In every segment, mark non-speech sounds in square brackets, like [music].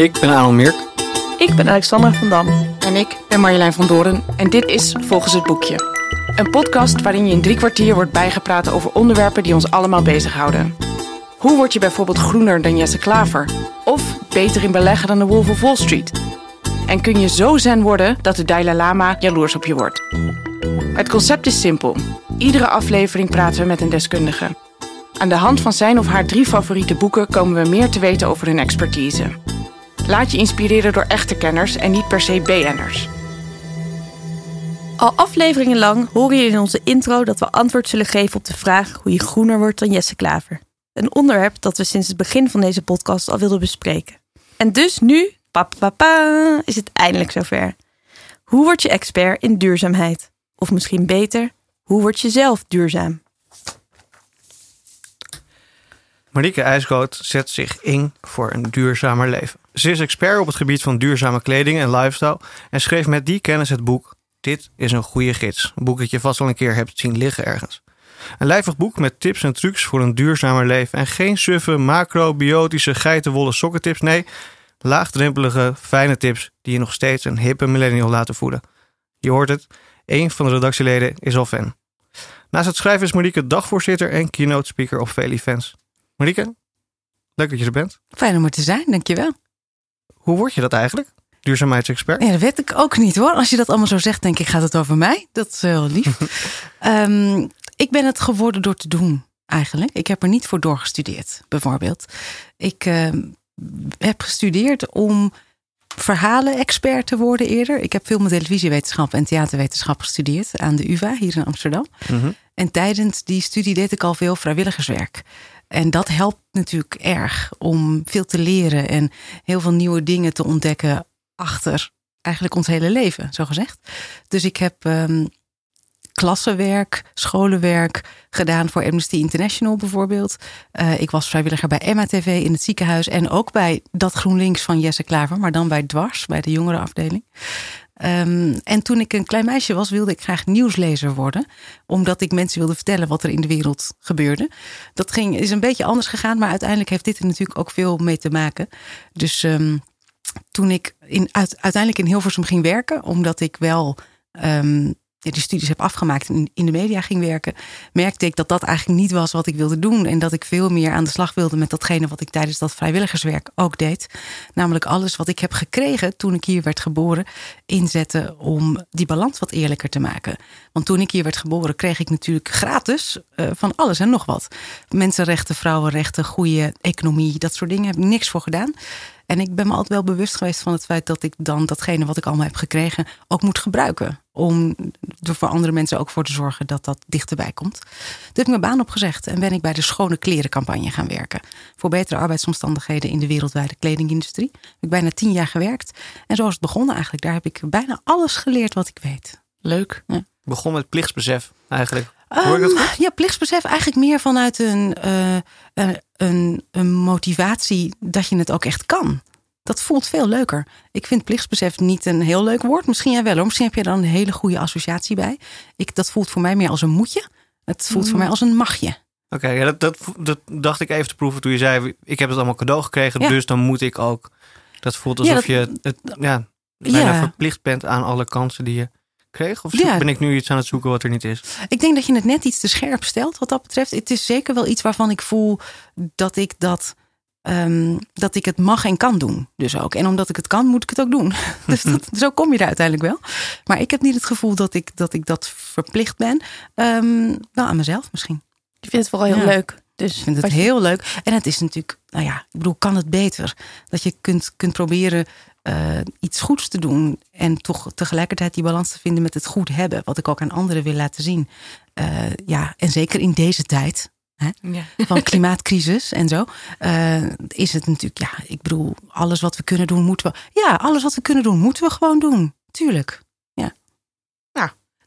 Ik ben Aaron Mirk. Ik ben Alexandra van Dam. En ik ben Marjolein van Doren en dit is Volgens het Boekje. Een podcast waarin je in drie kwartier wordt bijgepraat over onderwerpen die ons allemaal bezighouden. Hoe word je bijvoorbeeld groener dan Jesse Klaver? Of beter in beleggen dan de Wolf of Wall Street? En kun je zo zen worden dat de Dalai Lama jaloers op je wordt? Het concept is simpel. Iedere aflevering praten we met een deskundige. Aan de hand van zijn of haar drie favoriete boeken komen we meer te weten over hun expertise. Laat je inspireren door echte kenners en niet per se BN'ers. Al afleveringen lang hoor je in onze intro dat we antwoord zullen geven op de vraag hoe je groener wordt dan Jesse Klaver. Een onderwerp dat we sinds het begin van deze podcast al wilden bespreken. En dus nu, papa, is het eindelijk zover. Hoe word je expert in duurzaamheid? Of misschien beter, hoe word je zelf duurzaam? Marieke IJsgoot zet zich in voor een duurzamer leven. Ze is expert op het gebied van duurzame kleding en lifestyle en schreef met die kennis het boek Dit is een goede gids. Een boek dat je vast al een keer hebt zien liggen ergens. Een lijvig boek met tips en trucs voor een duurzamer leven en geen suffe macrobiotische geitenwolle sokkentips. Nee, laagdrempelige, fijne tips die je nog steeds een hippe millennial laten voelen. Je hoort het, een van de redactieleden is al fan. Naast het schrijven is Marieke dagvoorzitter en keynote speaker op vele events. Marieke, leuk dat je er bent. Fijn om er te zijn, dankjewel. Hoe word je dat eigenlijk? Duurzaamheidsexpert? Ja, dat weet ik ook niet hoor. Als je dat allemaal zo zegt, denk ik, gaat het over mij. Dat is heel lief. um, [laughs] ik ben het geworden door te doen, eigenlijk. Ik heb er niet voor doorgestudeerd, bijvoorbeeld. Ik uh, heb gestudeerd om verhalen-expert te worden eerder. Ik heb film- en televisiewetenschap en theaterwetenschap gestudeerd aan de UvA hier in Amsterdam. Mm -hmm. En tijdens die studie deed ik al veel vrijwilligerswerk. En dat helpt natuurlijk erg om veel te leren en heel veel nieuwe dingen te ontdekken achter eigenlijk ons hele leven, zo gezegd. Dus ik heb um, klassenwerk, scholenwerk gedaan voor Amnesty International bijvoorbeeld. Uh, ik was vrijwilliger bij MATV in het ziekenhuis en ook bij dat GroenLinks van Jesse Klaver, maar dan bij Dwars, bij de jongerenafdeling. Um, en toen ik een klein meisje was, wilde ik graag nieuwslezer worden. Omdat ik mensen wilde vertellen wat er in de wereld gebeurde. Dat ging, is een beetje anders gegaan, maar uiteindelijk heeft dit er natuurlijk ook veel mee te maken. Dus um, toen ik in, uit, uiteindelijk in Hilversum ging werken, omdat ik wel um, die studies heb afgemaakt en in de media ging werken, merkte ik dat dat eigenlijk niet was wat ik wilde doen. En dat ik veel meer aan de slag wilde met datgene wat ik tijdens dat vrijwilligerswerk ook deed. Namelijk alles wat ik heb gekregen toen ik hier werd geboren, inzetten om die balans wat eerlijker te maken. Want toen ik hier werd geboren, kreeg ik natuurlijk gratis uh, van alles en nog wat. Mensenrechten, vrouwenrechten, goede economie, dat soort dingen heb ik niks voor gedaan. En ik ben me altijd wel bewust geweest van het feit dat ik dan datgene wat ik allemaal heb gekregen ook moet gebruiken. Om er voor andere mensen ook voor te zorgen dat dat dichterbij komt. Toen heb ik mijn baan opgezegd en ben ik bij de Schone Klerencampagne gaan werken. Voor betere arbeidsomstandigheden in de wereldwijde kledingindustrie. Heb ik bijna tien jaar gewerkt. En zo is het begonnen eigenlijk. Daar heb ik bijna alles geleerd wat ik weet. Leuk. Ja. Begon met plichtsbesef eigenlijk. Um, ja, plichtsbesef eigenlijk meer vanuit een, uh, een, een motivatie dat je het ook echt kan. Dat voelt veel leuker. Ik vind plichtsbesef niet een heel leuk woord. Misschien jij wel hoor. Misschien heb je er een hele goede associatie bij. Ik, dat voelt voor mij meer als een moetje. Het voelt voor mij als een magje. Oké, okay, ja, dat, dat, dat, dacht ik even te proeven toen je zei... ik heb het allemaal cadeau gekregen, ja. dus dan moet ik ook... Dat voelt alsof ja, dat, je het, ja, bijna verplicht bent aan alle kansen die je kreeg? Of ja. ben ik nu iets aan het zoeken wat er niet is? Ik denk dat je het net iets te scherp stelt wat dat betreft. Het is zeker wel iets waarvan ik voel dat ik dat. Um, dat ik het mag en kan doen. Dus ook. En omdat ik het kan, moet ik het ook doen. [laughs] dus dat, zo kom je er uiteindelijk wel. Maar ik heb niet het gevoel dat ik dat, ik dat verplicht ben. Um, wel aan mezelf misschien. Je vindt het vooral heel ja. leuk. Dus ik vind het heel leuk. En het is natuurlijk, nou ja, ik bedoel, kan het beter? Dat je kunt, kunt proberen uh, iets goeds te doen. En toch tegelijkertijd die balans te vinden met het goed hebben. Wat ik ook aan anderen wil laten zien. Uh, ja, en zeker in deze tijd. Hè, ja. Van [laughs] klimaatcrisis en zo. Uh, is het natuurlijk, ja, ik bedoel, alles wat we kunnen doen, moeten we. Ja, alles wat we kunnen doen, moeten we gewoon doen. Tuurlijk.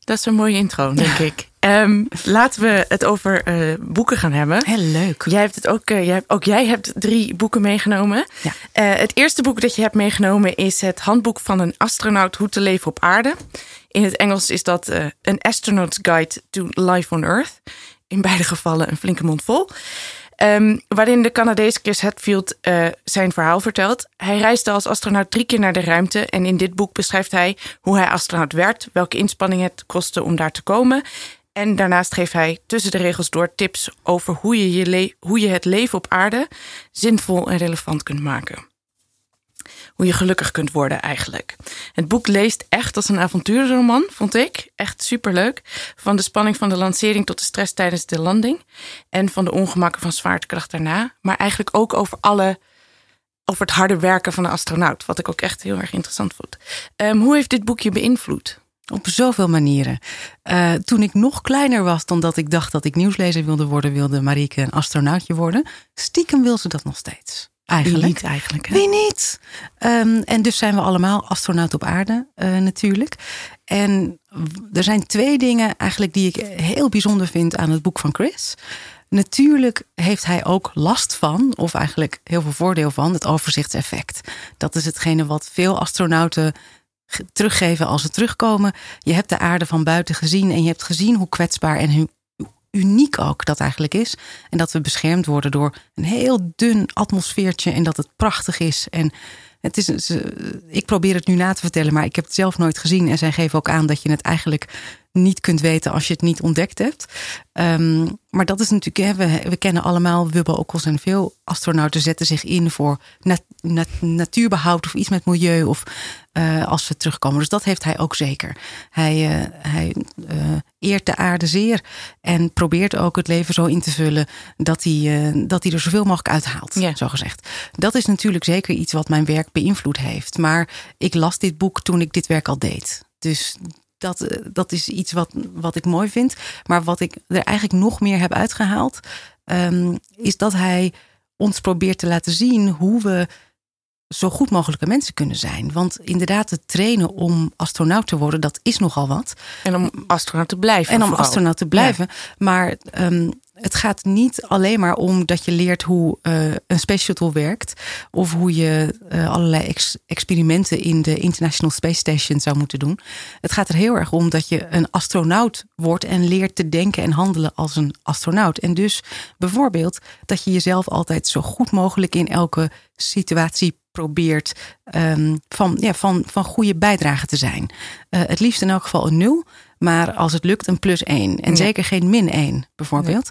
Dat is een mooie intro, denk ik. Um, laten we het over uh, boeken gaan hebben. Heel leuk. Jij hebt het ook, uh, jij, ook jij hebt drie boeken meegenomen. Ja. Uh, het eerste boek dat je hebt meegenomen is het handboek van een astronaut hoe te leven op aarde. In het Engels is dat An Astronaut's Guide to Life on Earth. In beide gevallen een flinke mond vol. Ehm, waarin de Canadees Chris Hadfield uh, zijn verhaal vertelt. Hij reisde als astronaut drie keer naar de ruimte. En in dit boek beschrijft hij hoe hij astronaut werd, welke inspanning het kostte om daar te komen. En daarnaast geeft hij tussen de regels door tips over hoe je, je, hoe je het leven op aarde zinvol en relevant kunt maken hoe je gelukkig kunt worden eigenlijk. Het boek leest echt als een avonturenroman, vond ik. Echt superleuk. Van de spanning van de lancering tot de stress tijdens de landing. En van de ongemakken van zwaartekracht daarna. Maar eigenlijk ook over alle over het harde werken van een astronaut. Wat ik ook echt heel erg interessant vond. Um, hoe heeft dit boekje beïnvloed? Op zoveel manieren. Uh, toen ik nog kleiner was dan dat ik dacht dat ik nieuwslezer wilde worden, wilde Marieke een astronautje worden. Stiekem wil ze dat nog steeds. Eigenlijk. Wie niet eigenlijk. Wie niet? Um, en dus zijn we allemaal astronaut op aarde uh, natuurlijk. En er zijn twee dingen eigenlijk die ik heel bijzonder vind aan het boek van Chris. Natuurlijk heeft hij ook last van, of eigenlijk heel veel voordeel van, het overzichtseffect. Dat is hetgene wat veel astronauten teruggeven als ze terugkomen. Je hebt de aarde van buiten gezien en je hebt gezien hoe kwetsbaar en hoe uniek ook dat eigenlijk is. En dat we beschermd worden door een heel dun atmosfeertje en dat het prachtig is. En het is, ik probeer het nu na te vertellen, maar ik heb het zelf nooit gezien. En zij geven ook aan dat je het eigenlijk niet kunt weten als je het niet ontdekt hebt. Um, maar dat is natuurlijk, hè, we, we kennen allemaal Wubbo Okkels en veel astronauten zetten zich in voor nat, nat, natuurbehoud of iets met milieu of uh, als ze terugkomen. Dus dat heeft hij ook zeker. Hij, uh, hij uh, eert de aarde zeer en probeert ook het leven zo in te vullen dat hij, dat hij er zoveel mogelijk uithaalt, ja. zo gezegd. Dat is natuurlijk zeker iets wat mijn werk beïnvloed heeft. Maar ik las dit boek toen ik dit werk al deed. Dus dat, eh, dat is iets wat, wat ik mooi vind. Maar wat ik er eigenlijk nog meer heb uitgehaald, um, is dat hij ons probeert te laten zien hoe we zo goed mogelijke mensen kunnen zijn. Want inderdaad, het trainen om astronaut te worden, dat is nogal wat. En om astronaut te blijven. En om vooral. astronaut te blijven. Ja. Maar um, het gaat niet alleen maar om dat je leert hoe uh, een space shuttle werkt. Of hoe je uh, allerlei ex experimenten in de International Space Station zou moeten doen. Het gaat er heel erg om dat je een astronaut wordt en leert te denken en handelen als een astronaut. En dus bijvoorbeeld dat je jezelf altijd zo goed mogelijk in elke situatie probeert um, van, ja, van, van goede bijdrage te zijn. Uh, het liefst in elk geval een nul. Maar als het lukt, een plus 1. En ja. zeker geen min 1, bijvoorbeeld.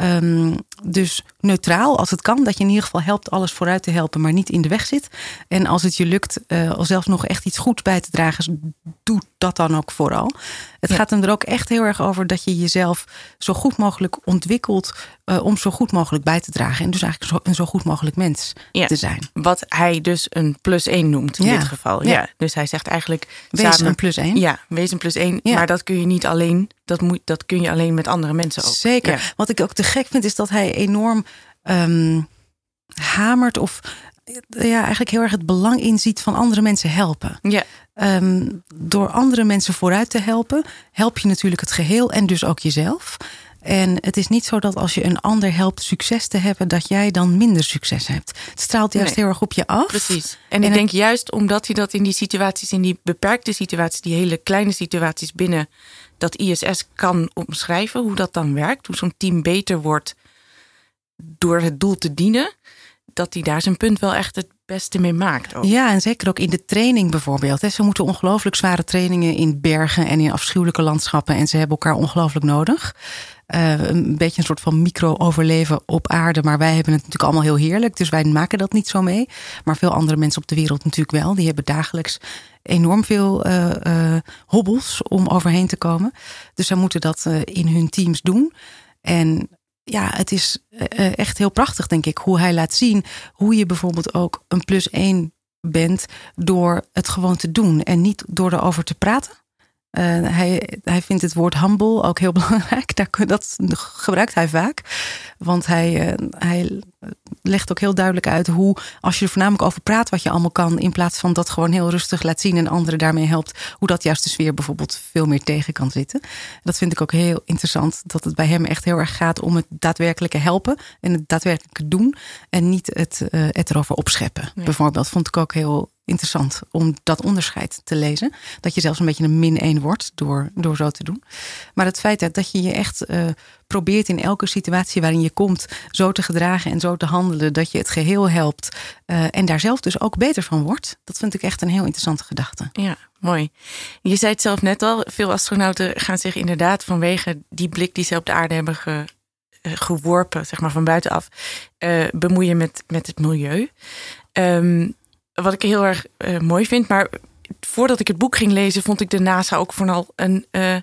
Um, dus neutraal, als het kan, dat je in ieder geval helpt alles vooruit te helpen, maar niet in de weg zit. En als het je lukt, uh, zelfs nog echt iets goeds bij te dragen, doe dat dan ook vooral. Het ja. gaat hem er ook echt heel erg over dat je jezelf zo goed mogelijk ontwikkelt uh, om zo goed mogelijk bij te dragen. En dus eigenlijk zo, een zo goed mogelijk mens ja. te zijn. Wat hij dus een plus 1 noemt in dit geval. Ja. Dus hij zegt eigenlijk. Wees samen, een plus 1. Ja, wees een plus 1. Maar dat kun je niet alleen dat, moet, dat kun je alleen met andere mensen ook. Zeker. Wat ik ook te gek vind, is dat hij enorm um, hamert of ja, eigenlijk heel erg het belang inziet van andere mensen helpen. Ja. Um, door andere mensen vooruit te helpen, help je natuurlijk het geheel en dus ook jezelf. En het is niet zo dat als je een ander helpt succes te hebben, dat jij dan minder succes hebt. Het straalt juist nee. heel erg op je af. Precies. En, en ik denk het... juist omdat hij dat in die situaties, in die beperkte situaties, die hele kleine situaties binnen dat ISS kan omschrijven, hoe dat dan werkt, hoe zo'n team beter wordt door het doel te dienen, dat hij daar zijn punt wel echt het beste mee maakt. Ook. Ja, en zeker ook in de training bijvoorbeeld. Ze moeten ongelooflijk zware trainingen in bergen en in afschuwelijke landschappen en ze hebben elkaar ongelooflijk nodig. Uh, een beetje een soort van micro-overleven op aarde. Maar wij hebben het natuurlijk allemaal heel heerlijk. Dus wij maken dat niet zo mee. Maar veel andere mensen op de wereld natuurlijk wel. Die hebben dagelijks enorm veel uh, hobbels om overheen te komen. Dus zij moeten dat in hun teams doen. En ja, het is echt heel prachtig, denk ik, hoe hij laat zien hoe je bijvoorbeeld ook een plus één bent door het gewoon te doen en niet door erover te praten. Hij, hij vindt het woord humble ook heel [laughs] belangrijk. Daar, dat gebruikt hij vaak. Want hij, uh, hij legt ook heel duidelijk uit hoe, als je er voornamelijk over praat wat je allemaal kan, in plaats van dat gewoon heel rustig laat zien en anderen daarmee helpt, hoe dat juist de sfeer bijvoorbeeld veel meer tegen kan zitten. Dat vind ik ook heel interessant, dat het bij hem echt heel erg gaat om het daadwerkelijke helpen en het daadwerkelijke doen en niet het, uh, het erover opscheppen. Ja. Bijvoorbeeld, vond ik ook heel interessant om dat onderscheid te lezen. Dat je zelfs een beetje een min 1 wordt door, door zo te doen. Maar het feit dat, dat je je echt uh, probeert in elke situatie waarin je komt zo te gedragen en zo te handelen dat je het geheel helpt uh, en daar zelf dus ook beter van wordt, dat vind ik echt een heel interessante gedachte. Ja, mooi. Je zei het zelf net al, veel astronauten gaan zich inderdaad vanwege die blik die ze op de aarde hebben ge, uh, geworpen, zeg maar van buitenaf, bemoeien met, met het milieu. Um, wat ik heel erg mooi vind. Maar voordat ik het boek ging lezen, vond ik de NASA ook vooral een uh,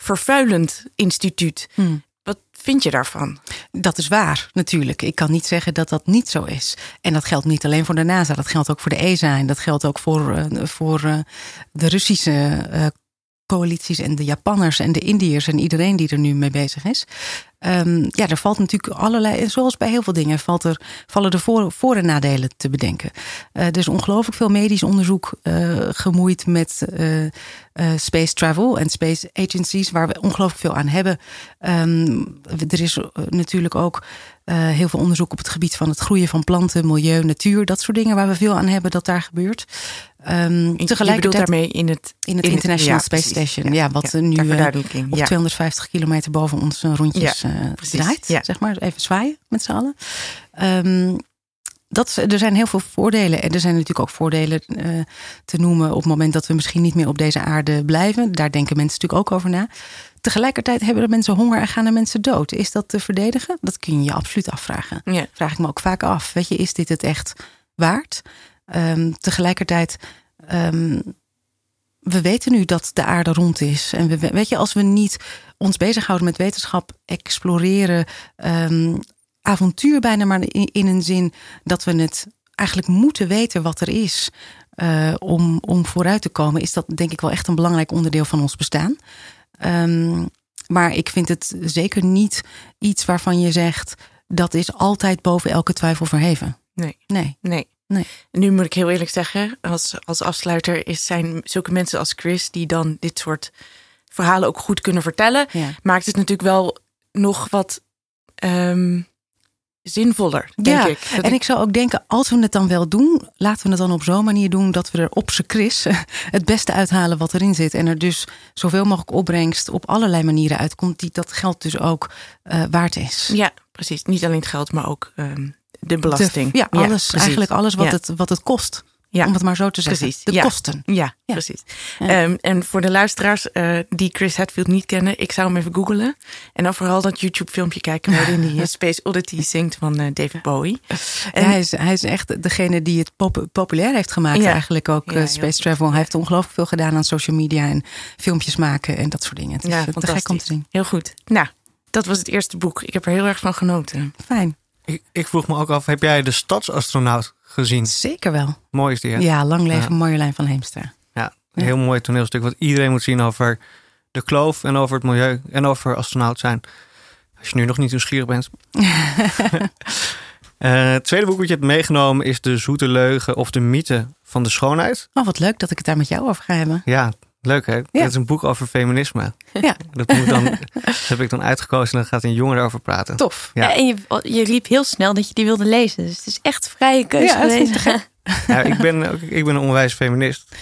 milieuvervuilend instituut. Hmm. Wat vind je daarvan? Dat is waar, natuurlijk. Ik kan niet zeggen dat dat niet zo is. En dat geldt niet alleen voor de NASA, dat geldt ook voor de ESA en dat geldt ook voor, uh, voor de Russische coalities en de Japanners en de Indiërs en iedereen die er nu mee bezig is. Um, ja, er valt natuurlijk allerlei, zoals bij heel veel dingen, valt er, vallen er voor, en nadelen te bedenken. Uh, er is ongelooflijk veel medisch onderzoek uh, gemoeid met uh, space travel en space agencies, waar we ongelooflijk veel aan hebben. Um, er is natuurlijk ook heel veel onderzoek op het gebied van het groeien van planten, milieu, natuur, dat soort dingen waar we veel aan hebben dat daar gebeurt. Um, tegelijkertijd daarmee in het, in het in International het, Space Station, ja, ja wat ja, nu op 250 kilometer boven ons rondjes uh, draait. Zeg maar, even zwaaien met z'n allen. Um, dat, er zijn heel veel voordelen. En er zijn natuurlijk ook voordelen uh, te noemen op het moment dat we misschien niet meer op deze aarde blijven. Daar denken mensen natuurlijk ook over na. Tegelijkertijd hebben er mensen honger en gaan er mensen dood. Is dat te verdedigen? Dat kun je je absoluut afvragen. Ja. Vraag ik me ook vaak af. Weet je, is dit het echt waard? Um, tegelijkertijd. Um, we weten nu dat de aarde rond is. En we, weet je, als we niet ons bezighouden met wetenschap, exploreren, um, avontuur bijna, maar in, in, een zin dat we het eigenlijk moeten weten wat er is uh, om, om vooruit te komen, is dat denk ik wel echt een belangrijk onderdeel van ons bestaan. Um, maar ik vind het zeker niet iets waarvan je zegt dat is altijd boven elke twijfel verheven. Nee. Nee. Nee. Nee. Nu moet ik heel eerlijk zeggen, als, als afsluiter is, zijn zulke mensen als Chris die dan dit soort verhalen ook goed kunnen vertellen, ja. maakt het natuurlijk wel nog wat um, zinvoller, denk ja, ik. Dat en ik... zou ook denken, als we het dan wel doen, laten we het dan op zo'n manier doen dat we er op z'n Chris [laughs] het beste uithalen wat erin zit. En er dus zoveel mogelijk opbrengst op allerlei manieren uitkomt, die dat geld dus ook uh, waard is. Ja, precies. Niet alleen het geld, maar ook um, de belasting. De, ja, alles, ja, eigenlijk alles wat, ja. het, wat het kost. Ja. Om het maar zo te zeggen. Precies. De ja. kosten. Ja, ja. precies. Um, en voor de luisteraars uh, die Chris Hadfield niet kennen, ik zou hem even googlen. En dan vooral dat YouTube-filmpje kijken waarin hij [laughs] Space Oddity zingt van uh, David Bowie. En hij, is, hij is echt degene die het pop populair heeft gemaakt, eigenlijk ook uh, Space Travel. Hij heeft ongelooflijk veel gedaan aan social media en filmpjes maken en dat soort dingen. Het is ja, te gek om te zien. Heel goed. Nou, dat was het eerste boek. Ik heb er heel erg van genoten. Fijn. Ik, ik vroeg me ook af, heb jij de stadsastronaut gezien? Zeker wel. Mooi is die, hè? Ja, lang leven ja. Marjolein van Heemster. Ja, een heel mooi toneelstuk wat iedereen moet zien over de kloof en over het milieu en over astronaut zijn. Als je nu nog niet nieuwsgierig bent. uh, [laughs] het tweede boek wat je hebt meegenomen is De Zoete Leugen of de Mythe van de Schoonheid. Oh, wat leuk dat ik het daar met jou over ga hebben. Ja, Leuk hè? Ja. Het is een boek over feminisme. Ja. Dat, moet dan, dat [laughs] heb ik dan uitgekozen en dan gaat een jongen erover praten. Tof. Ja. en je, je riep heel snel dat je die wilde lezen. Dus het is echt vrije keuze ja, geweest. [laughs] Ja, ik ben, ik ben een onwijs feminist.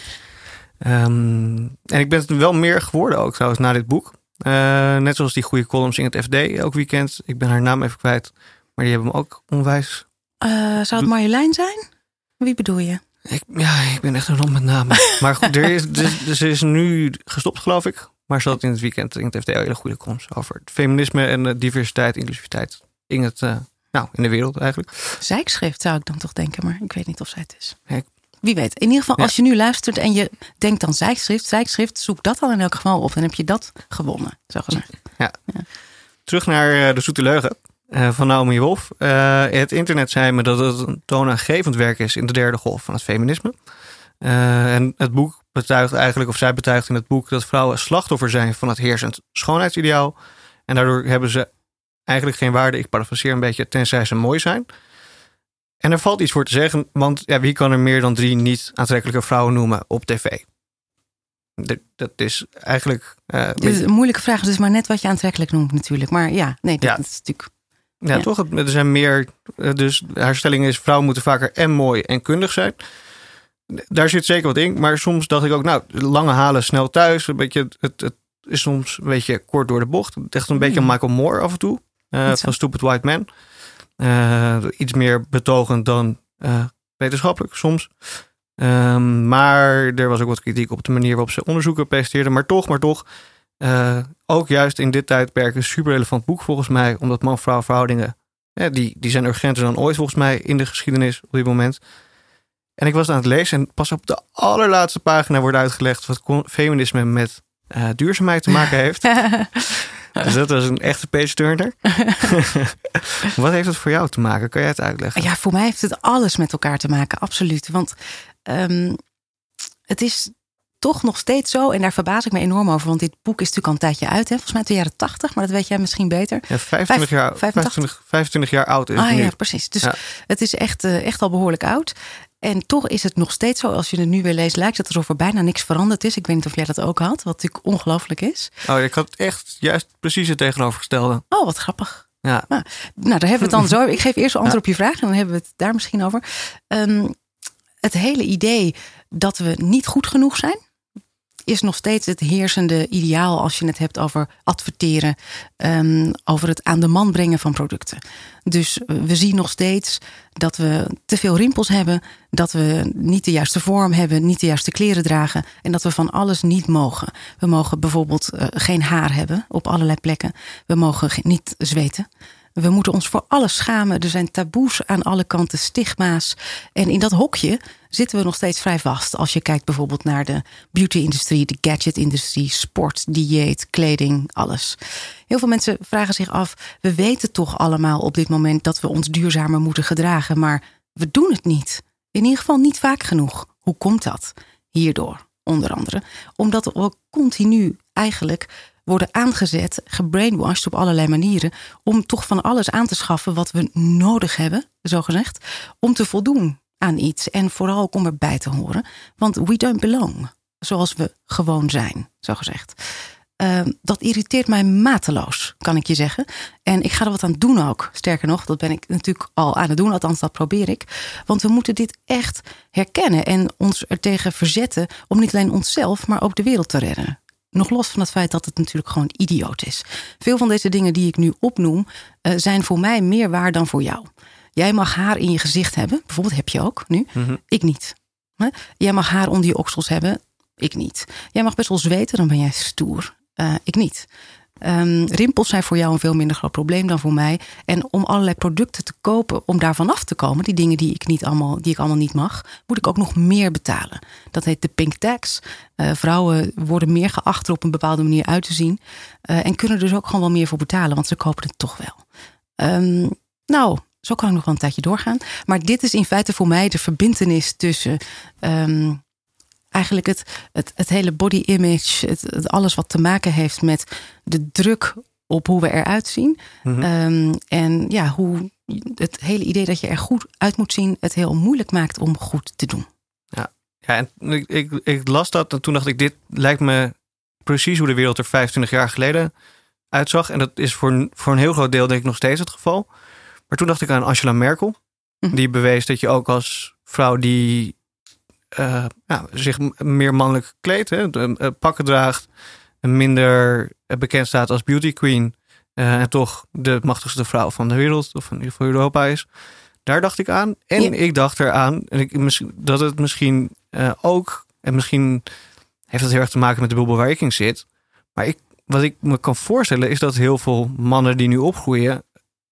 Um, en ik ben het wel meer geworden ook trouwens na dit boek. Uh, net zoals die goede columns in het FD elk weekend. Ik ben haar naam even kwijt. Maar die hebben me ook onwijs... Uh, zou het Marjolein zijn? Wie bedoel je? Ik, ja, ik ben echt een rond met namen. [laughs] maar goed, er is, dus, dus is nu gestopt, geloof ik. Maar ze had in het weekend in het FD hele goede komst over het feminisme en de diversiteit, inclusiviteit in, het, uh, nou, in de wereld eigenlijk. Zijkschrift zou ik dan toch denken, maar ik weet niet of zij het is. Ja, Wie weet. In ieder geval, als je nu luistert en je denkt dan zijkschrift, zijkschrift, zoek dat dan in elk geval op. Dan heb je dat gewonnen, zo gezegd. Ja. ja. Terug naar de zoete leugen. Uh, van Naomi Wolf. Uh, het internet zei me dat het een toonaangevend werk is in de derde golf van het feminisme. Uh, en het boek betuigt eigenlijk, of zij betuigt in het boek, dat vrouwen slachtoffer zijn van het heersend schoonheidsideaal. En daardoor hebben ze eigenlijk geen waarde, ik parafraseer een beetje, tenzij ze mooi zijn. En er valt iets voor te zeggen, want ja, wie kan er meer dan drie niet aantrekkelijke vrouwen noemen op tv? Dat is eigenlijk. Uh, Dit is een moeilijke vraag. Is maar net wat je aantrekkelijk noemt, natuurlijk. Maar ja, nee, dat ja. is natuurlijk. Ja, ja, toch? Er zijn meer. Dus haar stelling is: vrouwen moeten vaker en mooi en kundig zijn. daar zit zeker wat in. Maar soms dacht ik ook, nou, lange halen snel thuis. Een beetje, het, het is soms een beetje kort door de bocht. Echt een beetje Hmm. Michael Moore af en toe. eh, van Stupid White Man. Eh, iets meer betogend dan eh, wetenschappelijk soms. Ehm, maar er was ook wat kritiek op de manier waarop ze onderzoeken presenteerden. Maar toch, maar toch. Eh, ook juist in dit tijdperk een super relevant boek volgens mij. Omdat man-vrouw verhoudingen, die, die zijn urgenter dan ooit volgens mij in de geschiedenis op dit moment. En ik was het aan het lezen en pas op de allerlaatste pagina wordt uitgelegd wat feminisme met eh, duurzaamheid te maken heeft. [laughs] Dus dat was een echte page turner. [laughs] wat heeft het voor jou te maken? Kan jij het uitleggen? Ja, voor mij heeft het alles met elkaar te maken, absoluut. Want ehm, het is toch nog steeds zo, en daar verbaas ik me enorm over, want dit boek is natuurlijk al een tijdje uit, hè? volgens mij uit de jaren 80, maar dat weet jij misschien beter. Ja, 25, jaar, 85. 25, 25 jaar oud is Ah nu. ja, precies. Dus Ja. het is echt, eh, echt al behoorlijk oud. En toch is het nog steeds zo, als je het nu weer leest, lijkt het alsof er bijna niks veranderd is. Ik weet niet of jij dat ook had, wat natuurlijk ongelooflijk is. Oh, ik had echt juist precies het tegenovergestelde. Oh, wat grappig. Ja. Nou, nou, daar hebben we het dan [laughs] zo. Ik geef eerst een antwoord op je vraag en dan hebben we het daar misschien over. Ehm, het hele idee dat we niet goed genoeg zijn, is nog steeds het heersende ideaal als je het hebt over adverteren, ehm, over het aan de man brengen van producten. Dus eh, we zien nog steeds dat we te veel rimpels hebben, dat we niet de juiste vorm hebben, niet de juiste kleren dragen en dat we van alles niet mogen. We mogen bijvoorbeeld eh, geen haar hebben op allerlei plekken. We mogen ge- niet zweten. We moeten ons voor alles schamen. Er zijn taboes aan alle kanten, stigma's. En in dat hokje zitten we nog steeds vrij vast. Als je kijkt bijvoorbeeld naar de beauty-industrie, de gadget-industrie, sport, dieet, kleding, alles. Heel veel mensen vragen zich af: we weten toch allemaal op dit moment dat we ons duurzamer moeten gedragen, maar we doen het niet. In ieder geval niet vaak genoeg. Hoe komt dat? Hierdoor, onder andere. Omdat we continu eigenlijk worden aangezet, gebrainwashed op allerlei manieren, om toch van alles aan te schaffen wat we nodig hebben, zogezegd, om te voldoen aan iets. En vooral ook om erbij te horen. Want we don't belong, zoals we gewoon zijn, zogezegd. Uh, dat irriteert mij mateloos, kan ik je zeggen. En ik ga er wat aan doen ook. Sterker nog, dat ben ik natuurlijk al aan het doen, althans dat probeer ik. Want we moeten dit echt herkennen en ons er tegen verzetten om niet alleen onszelf, maar ook de wereld te redden. Nog los van het feit dat het natuurlijk gewoon idioot is. Veel van deze dingen die ik nu opnoem, uh, zijn voor mij meer waar dan voor jou. Jij mag haar in je gezicht hebben, bijvoorbeeld heb je ook nu. Mm-hmm. Ik niet. Jij mag haar onder je oksels hebben, ik niet. Jij mag best wel zweten, dan ben jij stoer. Uh, ik niet. Um, rimpels zijn voor jou een veel minder groot probleem dan voor mij. En om allerlei producten te kopen, om daarvan af te komen, die dingen die ik, niet allemaal, die ik allemaal niet mag, moet ik ook nog meer betalen. Dat heet de pink tax. Uh, vrouwen worden meer geacht er op een bepaalde manier uit te zien. Uh, en kunnen dus ook gewoon wel meer voor betalen, want ze kopen het toch wel. Um, nou, zo kan ik nog wel een tijdje doorgaan. Maar dit is in feite voor mij de verbindenis tussen. Um, eigenlijk het, het, het hele body image, het, het, alles wat te maken heeft met de druk op hoe we eruit zien. Mm-hmm. Um, en ja, hoe het hele idee dat je er goed uit moet zien, het heel moeilijk maakt om goed te doen. Ja, ja en ik, ik, ik las dat en toen dacht ik, dit lijkt me precies hoe de wereld er 25 jaar geleden uitzag. En dat is voor, voor een heel groot deel denk ik nog steeds het geval. Maar toen dacht ik aan Angela Merkel. Mm-hmm. Die bewees dat je ook als vrouw die uh, ja, zich meer mannelijk kleedt, hè, uh, pakken draagt, en minder bekend staat als beauty queen uh, en toch de machtigste vrouw van de wereld of van, van Europa is. Daar dacht ik aan. En ja. ik dacht eraan en ik, dat het misschien uh, ook, en misschien heeft dat heel erg te maken met de bubbel waar ik in zit. Maar ik, wat ik me kan voorstellen is dat heel veel mannen die nu opgroeien,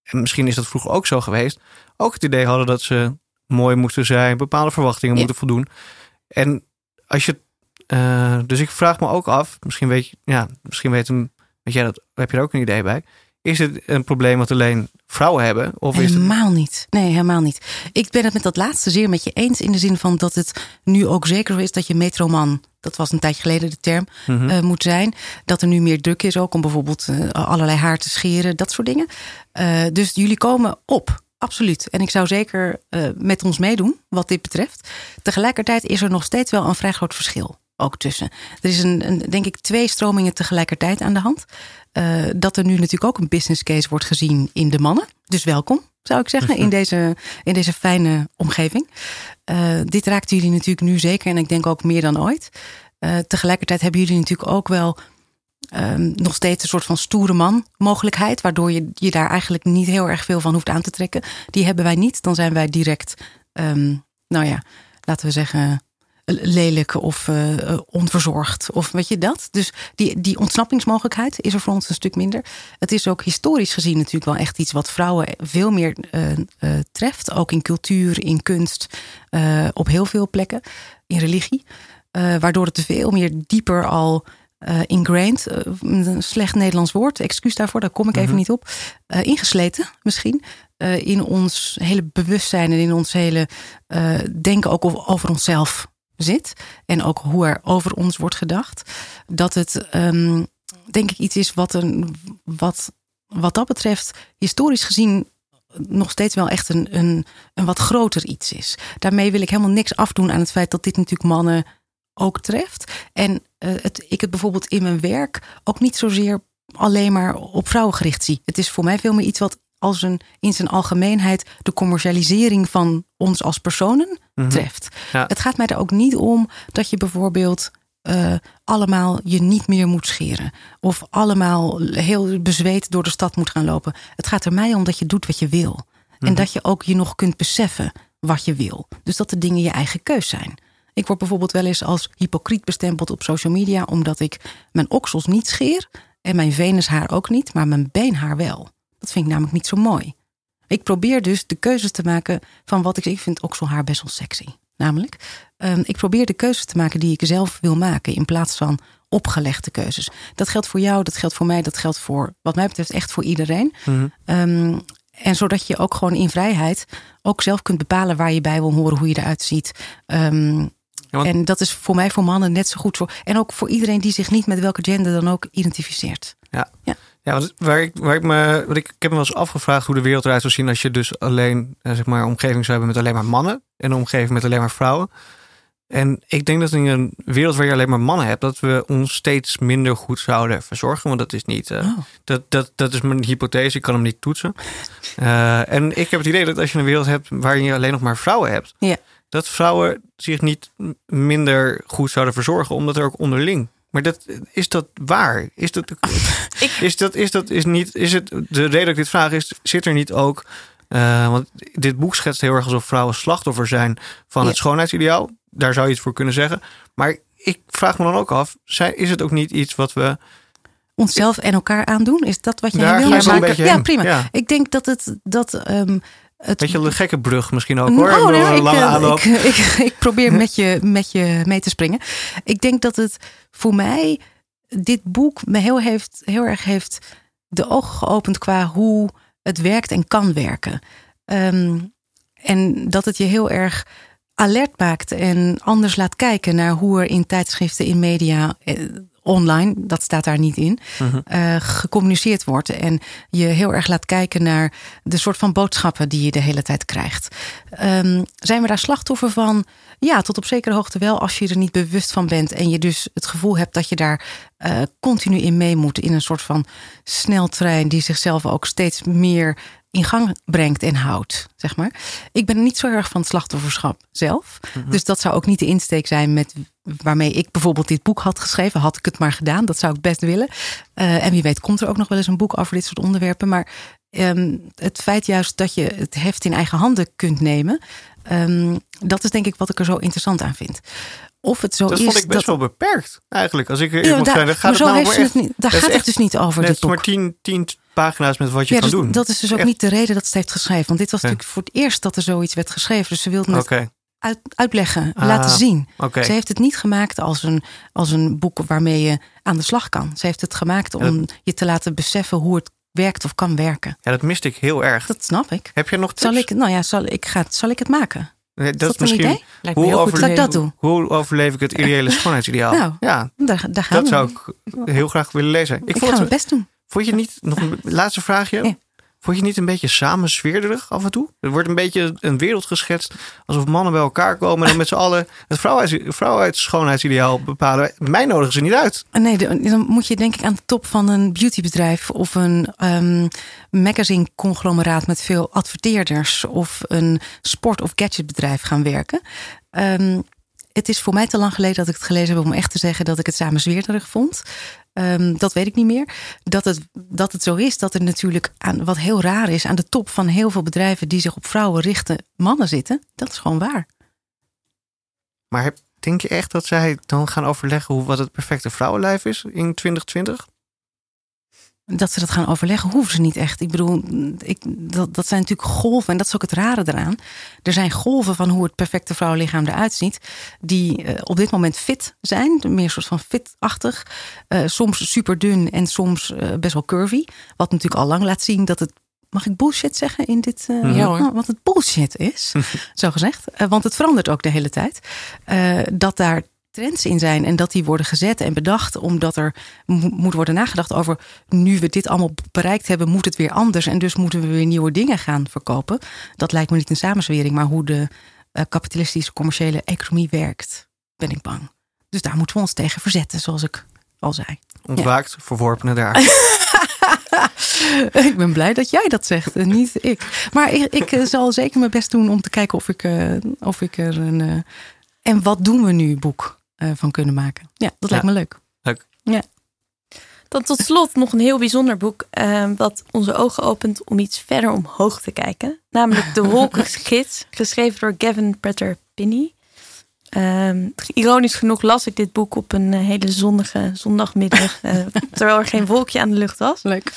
en misschien is dat vroeger ook zo geweest, ook het idee hadden dat ze mooi moesten zijn, bepaalde verwachtingen Ja. moeten voldoen. En als je. eh, dus ik vraag me ook af, misschien weet je, ja, misschien weet, hem, weet jij dat, heb je er ook een idee bij? Is het een probleem wat alleen vrouwen hebben? Of is het, Helemaal niet. Nee, helemaal niet. Ik ben het met dat laatste zeer met je eens. In de zin van dat het nu ook zeker is dat je metroman, dat was een tijdje geleden de term, Mhm. eh, moet zijn. Dat er nu meer druk is ook om bijvoorbeeld eh, allerlei haar te scheren, dat soort dingen. Dus jullie komen op. Absoluut. En ik zou zeker eh, met ons meedoen wat dit betreft. Tegelijkertijd is er nog steeds wel een vrij groot verschil ook tussen. Er is een, een denk ik twee stromingen tegelijkertijd aan de hand. Uh, dat er nu natuurlijk ook een business case wordt gezien in de mannen. Dus welkom. zou ik zeggen, in, deze, in deze fijne omgeving. Uh, dit raakt jullie natuurlijk nu zeker en ik denk ook meer dan ooit. Tegelijkertijd hebben jullie natuurlijk ook wel um, nog steeds een soort van stoere man mogelijkheid, waardoor je je daar eigenlijk niet heel erg veel van hoeft aan te trekken. Die hebben wij niet. Dan zijn wij direct, um, nou ja, laten we zeggen, lelijk of uh, onverzorgd. Of weet je dat? Dus die, die ontsnappingsmogelijkheid is er voor ons een stuk minder. Het is ook historisch gezien natuurlijk wel echt iets wat vrouwen veel meer uh, treft. Ook in cultuur, in kunst, op heel veel plekken. In religie. waardoor het veel meer dieper al ingrained, een slecht Nederlands woord, excuus daarvoor, daar kom ik even mhm. niet op. ingesleten misschien. in ons hele bewustzijn en in ons hele denken ook over, over onszelf zit en ook hoe er over ons wordt gedacht, dat het um, denk ik iets is wat, een, wat, wat dat betreft historisch gezien nog steeds wel echt een, een, een wat groter iets is. Daarmee wil ik helemaal niks afdoen aan het feit dat dit natuurlijk mannen ook treft. En uh, het, ik het bijvoorbeeld in mijn werk ook niet zozeer alleen maar op vrouwen gericht zie. Het is voor mij veel meer iets wat als een, in zijn algemeenheid de commercialisering van ons als personen mhm. treft. Het gaat mij er ook niet om dat je bijvoorbeeld uh, allemaal je niet meer moet scheren. Of allemaal heel bezweet door de stad moet gaan lopen. Het gaat er mij om dat je doet wat je wil. En mhm. dat je ook je nog kunt beseffen wat je wil. Dus dat de dingen je eigen keus zijn. Ik word bijvoorbeeld wel eens als hypocriet bestempeld op social media, omdat ik mijn oksels niet scheer en mijn venushaar ook niet, maar mijn beenhaar wel. Dat vind ik namelijk niet zo mooi. Ik probeer dus de keuzes te maken van wat ik. Ik vind okselhaar best wel sexy. Namelijk, um, ik probeer de keuzes te maken die ik zelf wil maken. In plaats van opgelegde keuzes. Dat geldt voor jou, dat geldt voor mij, dat geldt voor, wat mij betreft, echt voor iedereen. Mm um, en zodat je ook gewoon in vrijheid ook zelf kunt bepalen waar je bij wil horen, hoe je eruit ziet. Um, En dat is voor mij, voor mannen, net zo goed voor. En ook voor iedereen die zich niet met welke gender dan ook identificeert. Ja. ja. Ja, waar ik, waar ik me. Wat ik, ik heb me wel eens afgevraagd hoe de wereld eruit zou zien als je dus alleen, eh, zeg maar, een omgeving zou hebben met alleen maar mannen en een omgeving met alleen maar vrouwen. En ik denk dat in een wereld waar je alleen maar mannen hebt, dat we ons steeds minder goed zouden verzorgen. Want dat is niet. Uh, dat, dat, dat is mijn hypothese. Ik kan hem niet toetsen. Uh, en ik heb het idee dat als je een wereld hebt waarin je alleen nog maar vrouwen hebt, ja. Dat vrouwen zich niet minder goed zouden verzorgen, omdat er ook onderling maar dat, is dat waar? Is dat, [laughs] is dat, is dat, is niet, is het, de reden dat ik dit vraag is, zit er niet ook, uh, want dit boek schetst heel erg alsof vrouwen slachtoffer zijn van het schoonheidsideaal. Daar zou je iets voor kunnen zeggen. Maar ik vraag me dan ook af, is het ook niet iets wat we onszelf en elkaar aandoen? Is dat wat jij wil maken? Ja, prima. Ja. Ik denk dat het dat um, het... Weet je, een gekke brug misschien ook hoor. Oh, nee, ik, lange eh, aanloop. Ik, ik, ik, probeer met je, met je mee te springen. Ik denk dat het voor mij, dit boek me heel, heeft, heel erg heeft de ogen geopend qua hoe het werkt en kan werken. Um, en dat het je heel erg alert maakt en anders laat kijken naar hoe er in tijdschriften, in media, eh, online, dat staat daar niet in, uh gecommuniceerd wordt. En je heel erg laat kijken naar de soort van boodschappen die je de hele tijd krijgt. Um, zijn we daar slachtoffer van? Ja, tot op zekere hoogte wel, als je er niet bewust van bent en je dus het gevoel hebt dat je daar uh, continu in mee moet. In een soort van sneltrein die zichzelf ook steeds meer in gang brengt en houdt, zeg maar. Ik ben niet zo erg van het slachtofferschap zelf. Mhm. Dus dat zou ook niet de insteek zijn met waarmee ik bijvoorbeeld dit boek had geschreven. Had ik het maar gedaan, dat zou ik best willen. Uh, en wie weet komt er ook nog wel eens een boek over dit soort onderwerpen. Maar um, het feit juist dat je het heft in eigen handen kunt nemen... Um, dat is denk ik wat ik er zo interessant aan vind of het zo dat is. Dat vond ik best wel beperkt, eigenlijk. Als ik er ja, moet daar, gaat het nou het niet, daar gaat het dus niet over. Het is maar tien, tien pagina's met wat je ja, kan dus doen. Dat is dus ook niet de reden dat ze het heeft geschreven. Want dit was natuurlijk voor het eerst dat er zoiets werd geschreven. Dus ze wilde het okay. Uit, uitleggen, ah, laten zien. Okay. Ze heeft het niet gemaakt als een, als een boek waarmee je aan de slag kan. Ze heeft het gemaakt om je te laten beseffen hoe het werkt of kan werken. Ja, dat miste ik heel erg. Dat snap ik. Heb je nog tips? Zal ik, nou ja, zal ik, ga, zal ik het maken? Nee, dat, is misschien. Idee? Lijkt hoe, overleef, ik dat doen. hoe overleef ik het ideale schoonheidsideaal? nou, ja, daar, daar gaan dat zou ik heel graag willen lezen. Ik, ik ga het best doen. Vond je niet, nog een [laughs] laatste vraagje. Ja. Vond je niet een beetje samenzweerderig af en toe? Er wordt een beetje een wereld geschetst alsof mannen bij elkaar komen en met z'n allen het vrouwheids, vrouwheids-schoonheidsideaal bepalen. Mij nodigen ze niet uit. Nee, dan moet je denk ik aan de top van een beautybedrijf of een um, magazine-conglomeraat met veel adverteerders of een sport- of gadgetbedrijf gaan werken. Um, het is voor mij te lang geleden dat ik het gelezen heb om echt te zeggen dat ik het samenzweerderig vond. Um, dat weet ik niet meer. Dat het, dat het zo is dat er natuurlijk aan wat heel raar is, aan de top van heel veel bedrijven die zich op vrouwen richten, mannen zitten. Dat is gewoon waar. Maar denk je echt dat zij dan gaan overleggen hoe, wat het perfecte vrouwenlijf is in 2020? Dat ze dat gaan overleggen, hoeven ze niet echt. Ik bedoel, ik, dat, dat zijn natuurlijk golven. En dat is ook het rare eraan. Er zijn golven van hoe het perfecte vrouwenlichaam eruit ziet. Die uh, op dit moment fit zijn. Meer soort van fitachtig. Uh, soms super dun en soms uh, best wel curvy. Wat natuurlijk al lang laat zien dat het Mag ik bullshit zeggen in dit? Uh, ja hoor. Wat het bullshit is, [laughs] zo gezegd. Uh, want het verandert ook de hele tijd. Uh, dat daar trends in zijn en dat die worden gezet en bedacht omdat er moet worden nagedacht over nu we dit allemaal bereikt hebben, moet het weer anders en dus moeten we weer nieuwe dingen gaan verkopen. Dat lijkt me niet een samenzwering, maar hoe de uh, kapitalistische commerciële economie werkt, ben ik bang. Dus daar moeten we ons tegen verzetten, zoals ik al zei. Ontwaakt, ja. verworpene daar. [laughs] [laughs] ik ben blij dat jij dat zegt en niet ik. Maar ik, ik uh, zal zeker mijn best doen om te kijken of ik, uh, of ik er een. en wat doen we nu boek van kunnen maken. Ja, dat lijkt me leuk. Leuk. Ja. Dan tot slot nog een heel bijzonder boek. Uh, wat onze ogen opent om iets verder omhoog te kijken. Namelijk De Wolkengids. [laughs] geschreven door Gavin Pretter Pinney. Um, ironisch genoeg las ik dit boek op een hele zonnige zondagmiddag. uh, [laughs] terwijl er geen wolkje aan de lucht was. Leuk.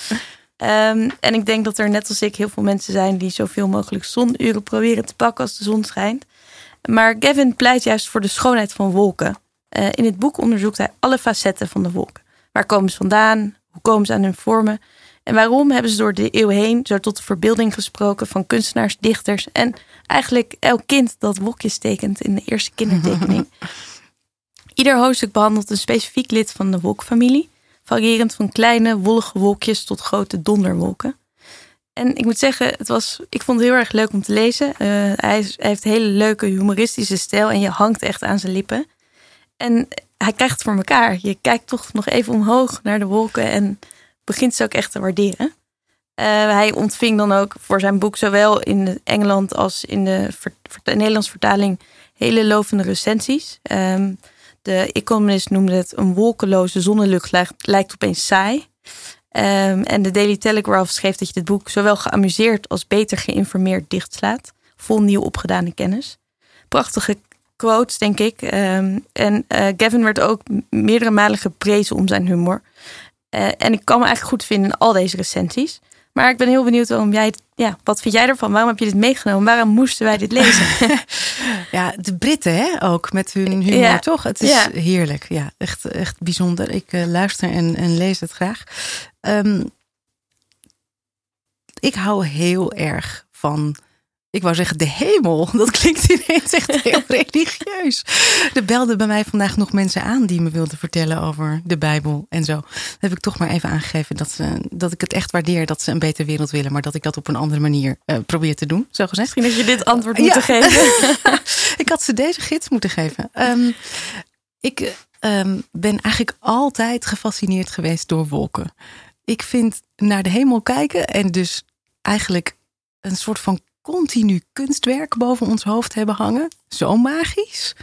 Um, en ik denk dat er net als ik heel veel mensen zijn die zoveel mogelijk zonuren proberen te pakken als de zon schijnt. Maar Gavin pleit juist voor de schoonheid van wolken. Uh, in het boek onderzoekt hij alle facetten van de wolken. Waar komen ze vandaan? Hoe komen ze aan hun vormen? En waarom hebben ze door de eeuw heen zo tot de verbeelding gesproken van kunstenaars, dichters en eigenlijk elk kind dat wolkjes tekent in de eerste kindertekening? [laughs] Ieder hoofdstuk behandelt een specifiek lid van de wolkfamilie, variërend van kleine wollige wolkjes tot grote donderwolken. En ik moet zeggen, het was, ik vond het heel erg leuk om te lezen. Uh, hij, hij heeft een hele leuke humoristische stijl en je hangt echt aan zijn lippen. En hij krijgt het voor elkaar. Je kijkt toch nog even omhoog naar de wolken en begint ze ook echt te waarderen. Uh, hij ontving dan ook voor zijn boek zowel in Engeland als in de, Nederlandse vertaling hele lovende recensies. Um, de Economist noemde het een wolkeloze zonnelucht lijkt, lijkt opeens saai. Um, en de Daily Telegraph schreef dat je dit boek zowel geamuseerd als beter geïnformeerd dichtslaat. Vol nieuw opgedane kennis. Prachtige quotes, denk ik. Um, en uh, Gavin werd ook meerdere malen geprezen om zijn humor. Uh, en ik kan me eigenlijk goed vinden in al deze recensies. Maar ik ben heel benieuwd waarom jij. Ja, wat vind jij ervan? Waarom heb je dit meegenomen? Waarom moesten wij dit lezen? [laughs] ja, de Britten hè, ook met hun humor, ja. toch? Het is ja. heerlijk. Ja, echt, echt bijzonder. Ik uh, luister en, en lees het graag. Um, ik hou heel erg van ik wou zeggen de hemel. [laughs] Dat klinkt ineens echt heel [laughs] religieus. Er belden bij mij vandaag nog mensen aan die me wilden vertellen over de Bijbel en zo. Dan heb ik toch maar even aangegeven dat, ze, dat ik het echt waardeer dat ze een betere wereld willen, maar dat ik dat op een andere manier uh, probeer te doen, zo gezegd. Misschien dat je dit antwoord moet ja. geven. [laughs] ik had ze deze gids moeten geven. Um, ik um, ben eigenlijk altijd gefascineerd geweest door wolken. Ik vind naar de hemel kijken en dus eigenlijk een soort van continu kunstwerk boven ons hoofd hebben hangen. Zo magisch.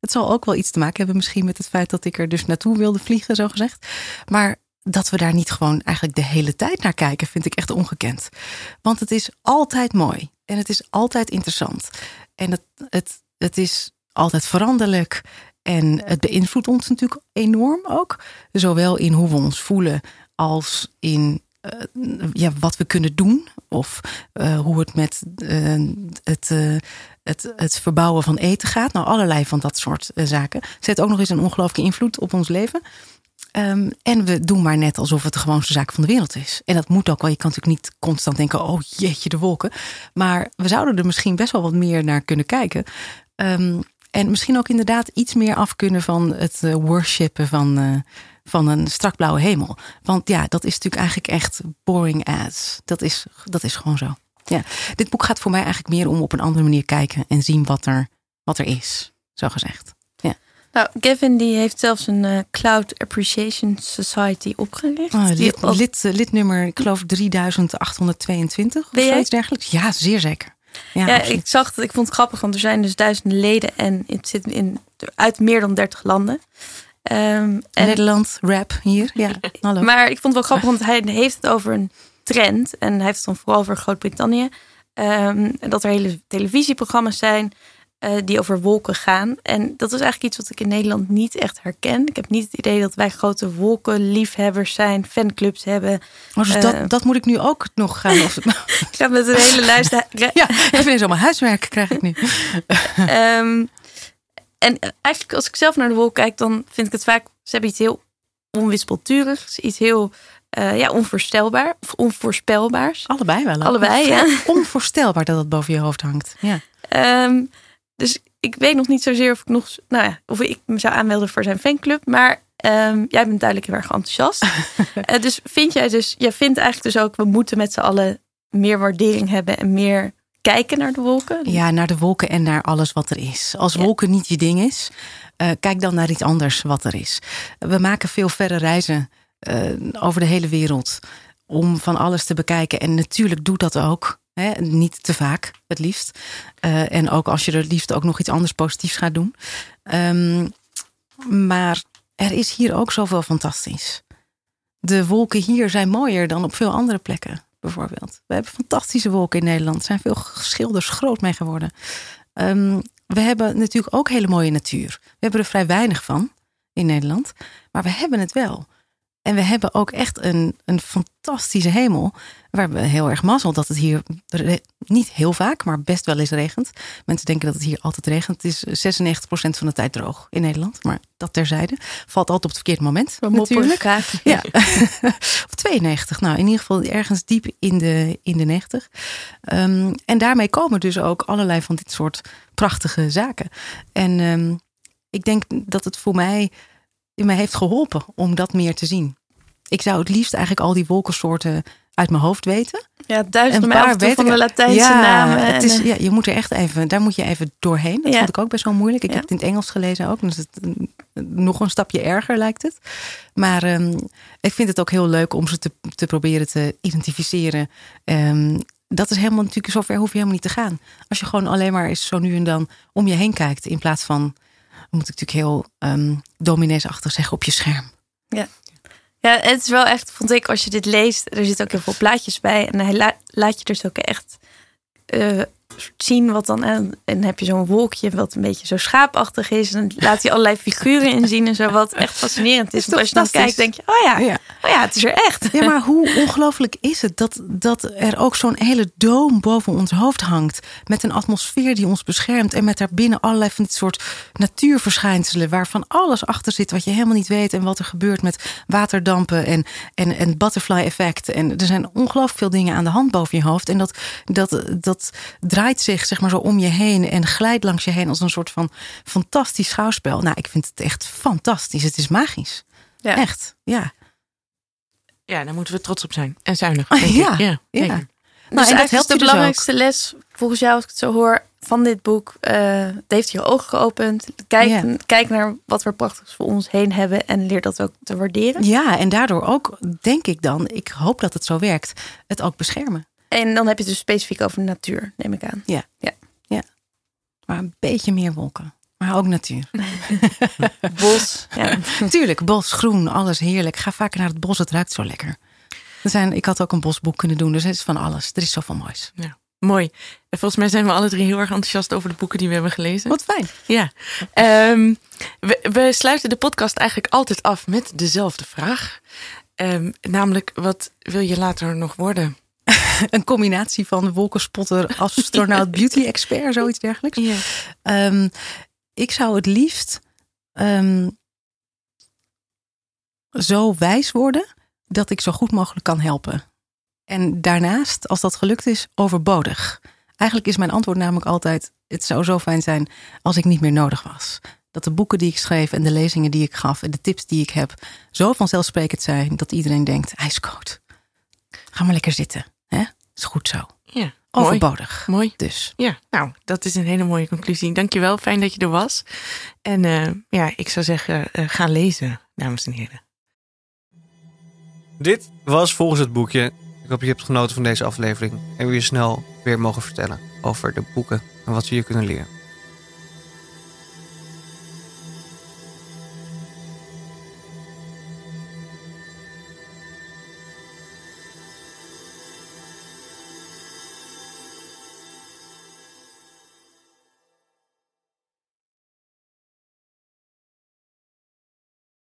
Het zal ook wel iets te maken hebben misschien met het feit dat ik er dus naartoe wilde vliegen, zo gezegd. Maar dat we daar niet gewoon eigenlijk de hele tijd naar kijken, vind ik echt ongekend. Want het is altijd mooi en het is altijd interessant. En het, het, het is altijd veranderlijk. En het beïnvloedt ons natuurlijk enorm ook. Zowel in hoe we ons voelen als in uh, ja, wat we kunnen doen. Of uh, hoe het met uh, het, het, het verbouwen van eten gaat. Nou, allerlei van dat soort zaken. Zet ook nog eens een ongelooflijke invloed op ons leven. Um, en we doen maar net alsof het de gewoonste zaak van de wereld is. En dat moet ook wel. Je kan natuurlijk niet constant denken: oh jeetje, de wolken. Maar we zouden er misschien best wel wat meer naar kunnen kijken. Um, en misschien ook inderdaad iets meer af kunnen van het worshipen van van een strak blauwe hemel. Want ja, dat is natuurlijk eigenlijk echt boring as. Dat is, dat is gewoon zo. Ja. Dit boek gaat voor mij eigenlijk meer om op een andere manier kijken en zien wat er, wat er is, zo gezegd. Ja. Nou, Gavin die heeft zelfs een eh, Cloud Appreciation Society opgericht. Ah, lid, op- lid, eh, lidnummer, ik geloof 3822 Ben of zoiets dergelijks. Ja, zeer zeker. Ja, ik zag het. Ik vond het grappig, want er zijn dus duizenden leden en het zit in, uit meer dan 30 landen. Ehm, en, Nederland, rap hier. Ja, [laughs] hallo. maar ik vond het wel grappig, want hij heeft het over een trend. En hij heeft het dan vooral over Groot-Brittannië. Ehm, dat er hele televisieprogramma's zijn eh, die over wolken gaan. En dat is eigenlijk iets wat ik in Nederland niet echt herken. Ik heb niet het idee dat wij grote wolkenliefhebbers zijn, fanclubs hebben. Oh, dus eh, dat, dat moet ik nu ook nog gaan. Of, [laughs] Ik ga met een hele lijst. [laughs] ja, even eens allemaal huiswerk krijg ik nu. Ehm, en eigenlijk als ik zelf naar de wolk kijk, dan vind ik het vaak... Ze hebben iets heel onwispelturigs. Iets heel eh, ja, onvoorstelbaar. Of onvoorspelbaars. Allebei wel. hè? Allebei, ja. Onvoorstelbaar dat het boven je hoofd hangt. Ja. Ehm, dus ik weet nog niet zozeer of ik nog... Nou ja, of ik me zou aanmelden voor zijn fanclub. Maar ehm, jij bent duidelijk heel erg enthousiast. [laughs] Eh, dus vind jij dus... Jij vindt eigenlijk dus ook... We moeten met z'n allen meer waardering hebben. En meer kijken naar de wolken. ja, naar de wolken en naar alles wat er is. Als Ja. wolken niet je ding is, eh, kijk dan naar iets anders wat er is. We maken veel verre reizen eh, over de hele wereld om van alles te bekijken. En natuurlijk doe dat ook. Hè? Niet te vaak, het liefst. Eh, en ook als je er het liefst ook nog iets anders positiefs gaat doen. Ehm, maar er is hier ook zoveel fantastisch. De wolken hier zijn mooier dan op veel andere plekken, bijvoorbeeld. We hebben fantastische wolken in Nederland. Er zijn veel schilders groot mee geworden. Ehm, we hebben natuurlijk ook hele mooie natuur. We hebben er vrij weinig van in Nederland, maar we hebben het wel. En we hebben ook echt een, een fantastische hemel. Waar we heel erg mazzel dat het hier niet heel vaak, maar best wel eens regent. Mensen denken dat het hier altijd regent. Het is 96% van de tijd droog in Nederland. Maar dat terzijde. Valt altijd op het verkeerde moment. We natuurlijk. graag. Ja. [laughs] of 92. Nou, in ieder geval ergens diep in de, in de 90. Ehm, en daarmee komen dus ook allerlei van dit soort prachtige zaken. En ehm, ik denk dat het voor mij, mij heeft geholpen om dat meer te zien. Ik zou het liefst eigenlijk al die wolkensoorten uit mijn hoofd weten. Ja, duizenden maar van ik- de Latijnse ja, namen. Het is, eh, ja, je moet er echt even, daar moet je even doorheen. Dat Ja. vond ik ook best wel moeilijk. Ik Ja. heb het in het Engels gelezen ook. Dus het, nog een stapje erger lijkt het. Maar ehm, ik vind het ook heel leuk om ze te, te proberen te identificeren. Ehm, dat is helemaal natuurlijk, zover hoef je helemaal niet te gaan. Als je gewoon alleen maar eens zo nu en dan om je heen kijkt. In plaats van, moet ik natuurlijk heel ehm domineesachtig zeggen, op je scherm. Ja, het is wel echt, vond ik, als je dit leest, er zitten ook heel veel plaatjes bij. En hij la- laat je dus ook echt eh, zien wat dan. En, dan heb je zo'n wolkje wat een beetje zo schaapachtig is. En dan laat hij allerlei figuren inzien en zo, wat echt fascinerend is. Is als je dan kijkt, denk je, oh ja, Ja. oh ja, het is er echt. Ja, maar hoe ongelooflijk is het dat, dat er ook zo'n hele doom boven ons hoofd hangt. Met een atmosfeer die ons beschermt. En met daarbinnen allerlei van dit soort natuurverschijnselen. Waarvan alles achter zit wat je helemaal niet weet. En wat er gebeurt met waterdampen en, en, en butterfly effect. En er zijn ongelooflijk veel dingen aan de hand boven je hoofd. En dat, dat, dat draait zich zeg maar zo om je heen. En glijdt langs je heen als een soort van fantastisch schouwspel. Nou, ik vind het echt fantastisch. Het is magisch. Ja. Echt, ja. Ja, daar moeten we trots op zijn. En zuinig. Ah, ja, ja, ja. zeker. Dus en dat eigenlijk helpt is de dus belangrijkste les, volgens jou, als ik het zo hoor, van dit boek. eh, het heeft je ogen geopend. Kijk, kijk naar wat we prachtigs voor ons heen hebben. En leer dat ook te waarderen. Ja, en daardoor ook, denk ik dan, ik hoop dat het zo werkt, het ook beschermen. En dan heb je het dus specifiek over natuur, neem ik aan. Maar een beetje meer wolken. Maar ook natuur. [laughs] Bos. Ja. [laughs] Tuurlijk, bos, groen, alles heerlijk. Ga vaker naar het bos, het ruikt zo lekker. Er zijn, ik had ook een bosboek kunnen doen, dus het is van alles. Er is zoveel moois. Mooi. En volgens mij zijn we alle drie heel erg enthousiast over de boeken die we hebben gelezen. Wat fijn. Ja. Ehm, we, we sluiten de podcast eigenlijk altijd af met dezelfde vraag. Ehm, namelijk, wat wil je later nog worden? [laughs] Een combinatie van wolkenspotter, astronaut, [laughs] beauty expert, zoiets dergelijks. Ehm, ik zou het liefst ehm, zo wijs worden dat ik zo goed mogelijk kan helpen. En daarnaast, als dat gelukt is, overbodig. Eigenlijk is mijn antwoord namelijk altijd: het zou zo fijn zijn als ik niet meer nodig was. Dat de boeken die ik schreef en de lezingen die ik gaf en de tips die ik heb zo vanzelfsprekend zijn dat iedereen denkt: ijskoud. Ga maar lekker zitten. Is goed zo. Ja, Overbodig. Mooi. mooi. Dus. Ja, nou, dat is een hele mooie conclusie. Dankjewel, fijn dat je er was. En uh, ja, ik zou zeggen, uh, ga lezen, dames en heren. Dit was volgens het boekje. Ik hoop je hebt genoten van deze aflevering en wil je snel weer mogen vertellen over de boeken en wat we hier kunnen leren.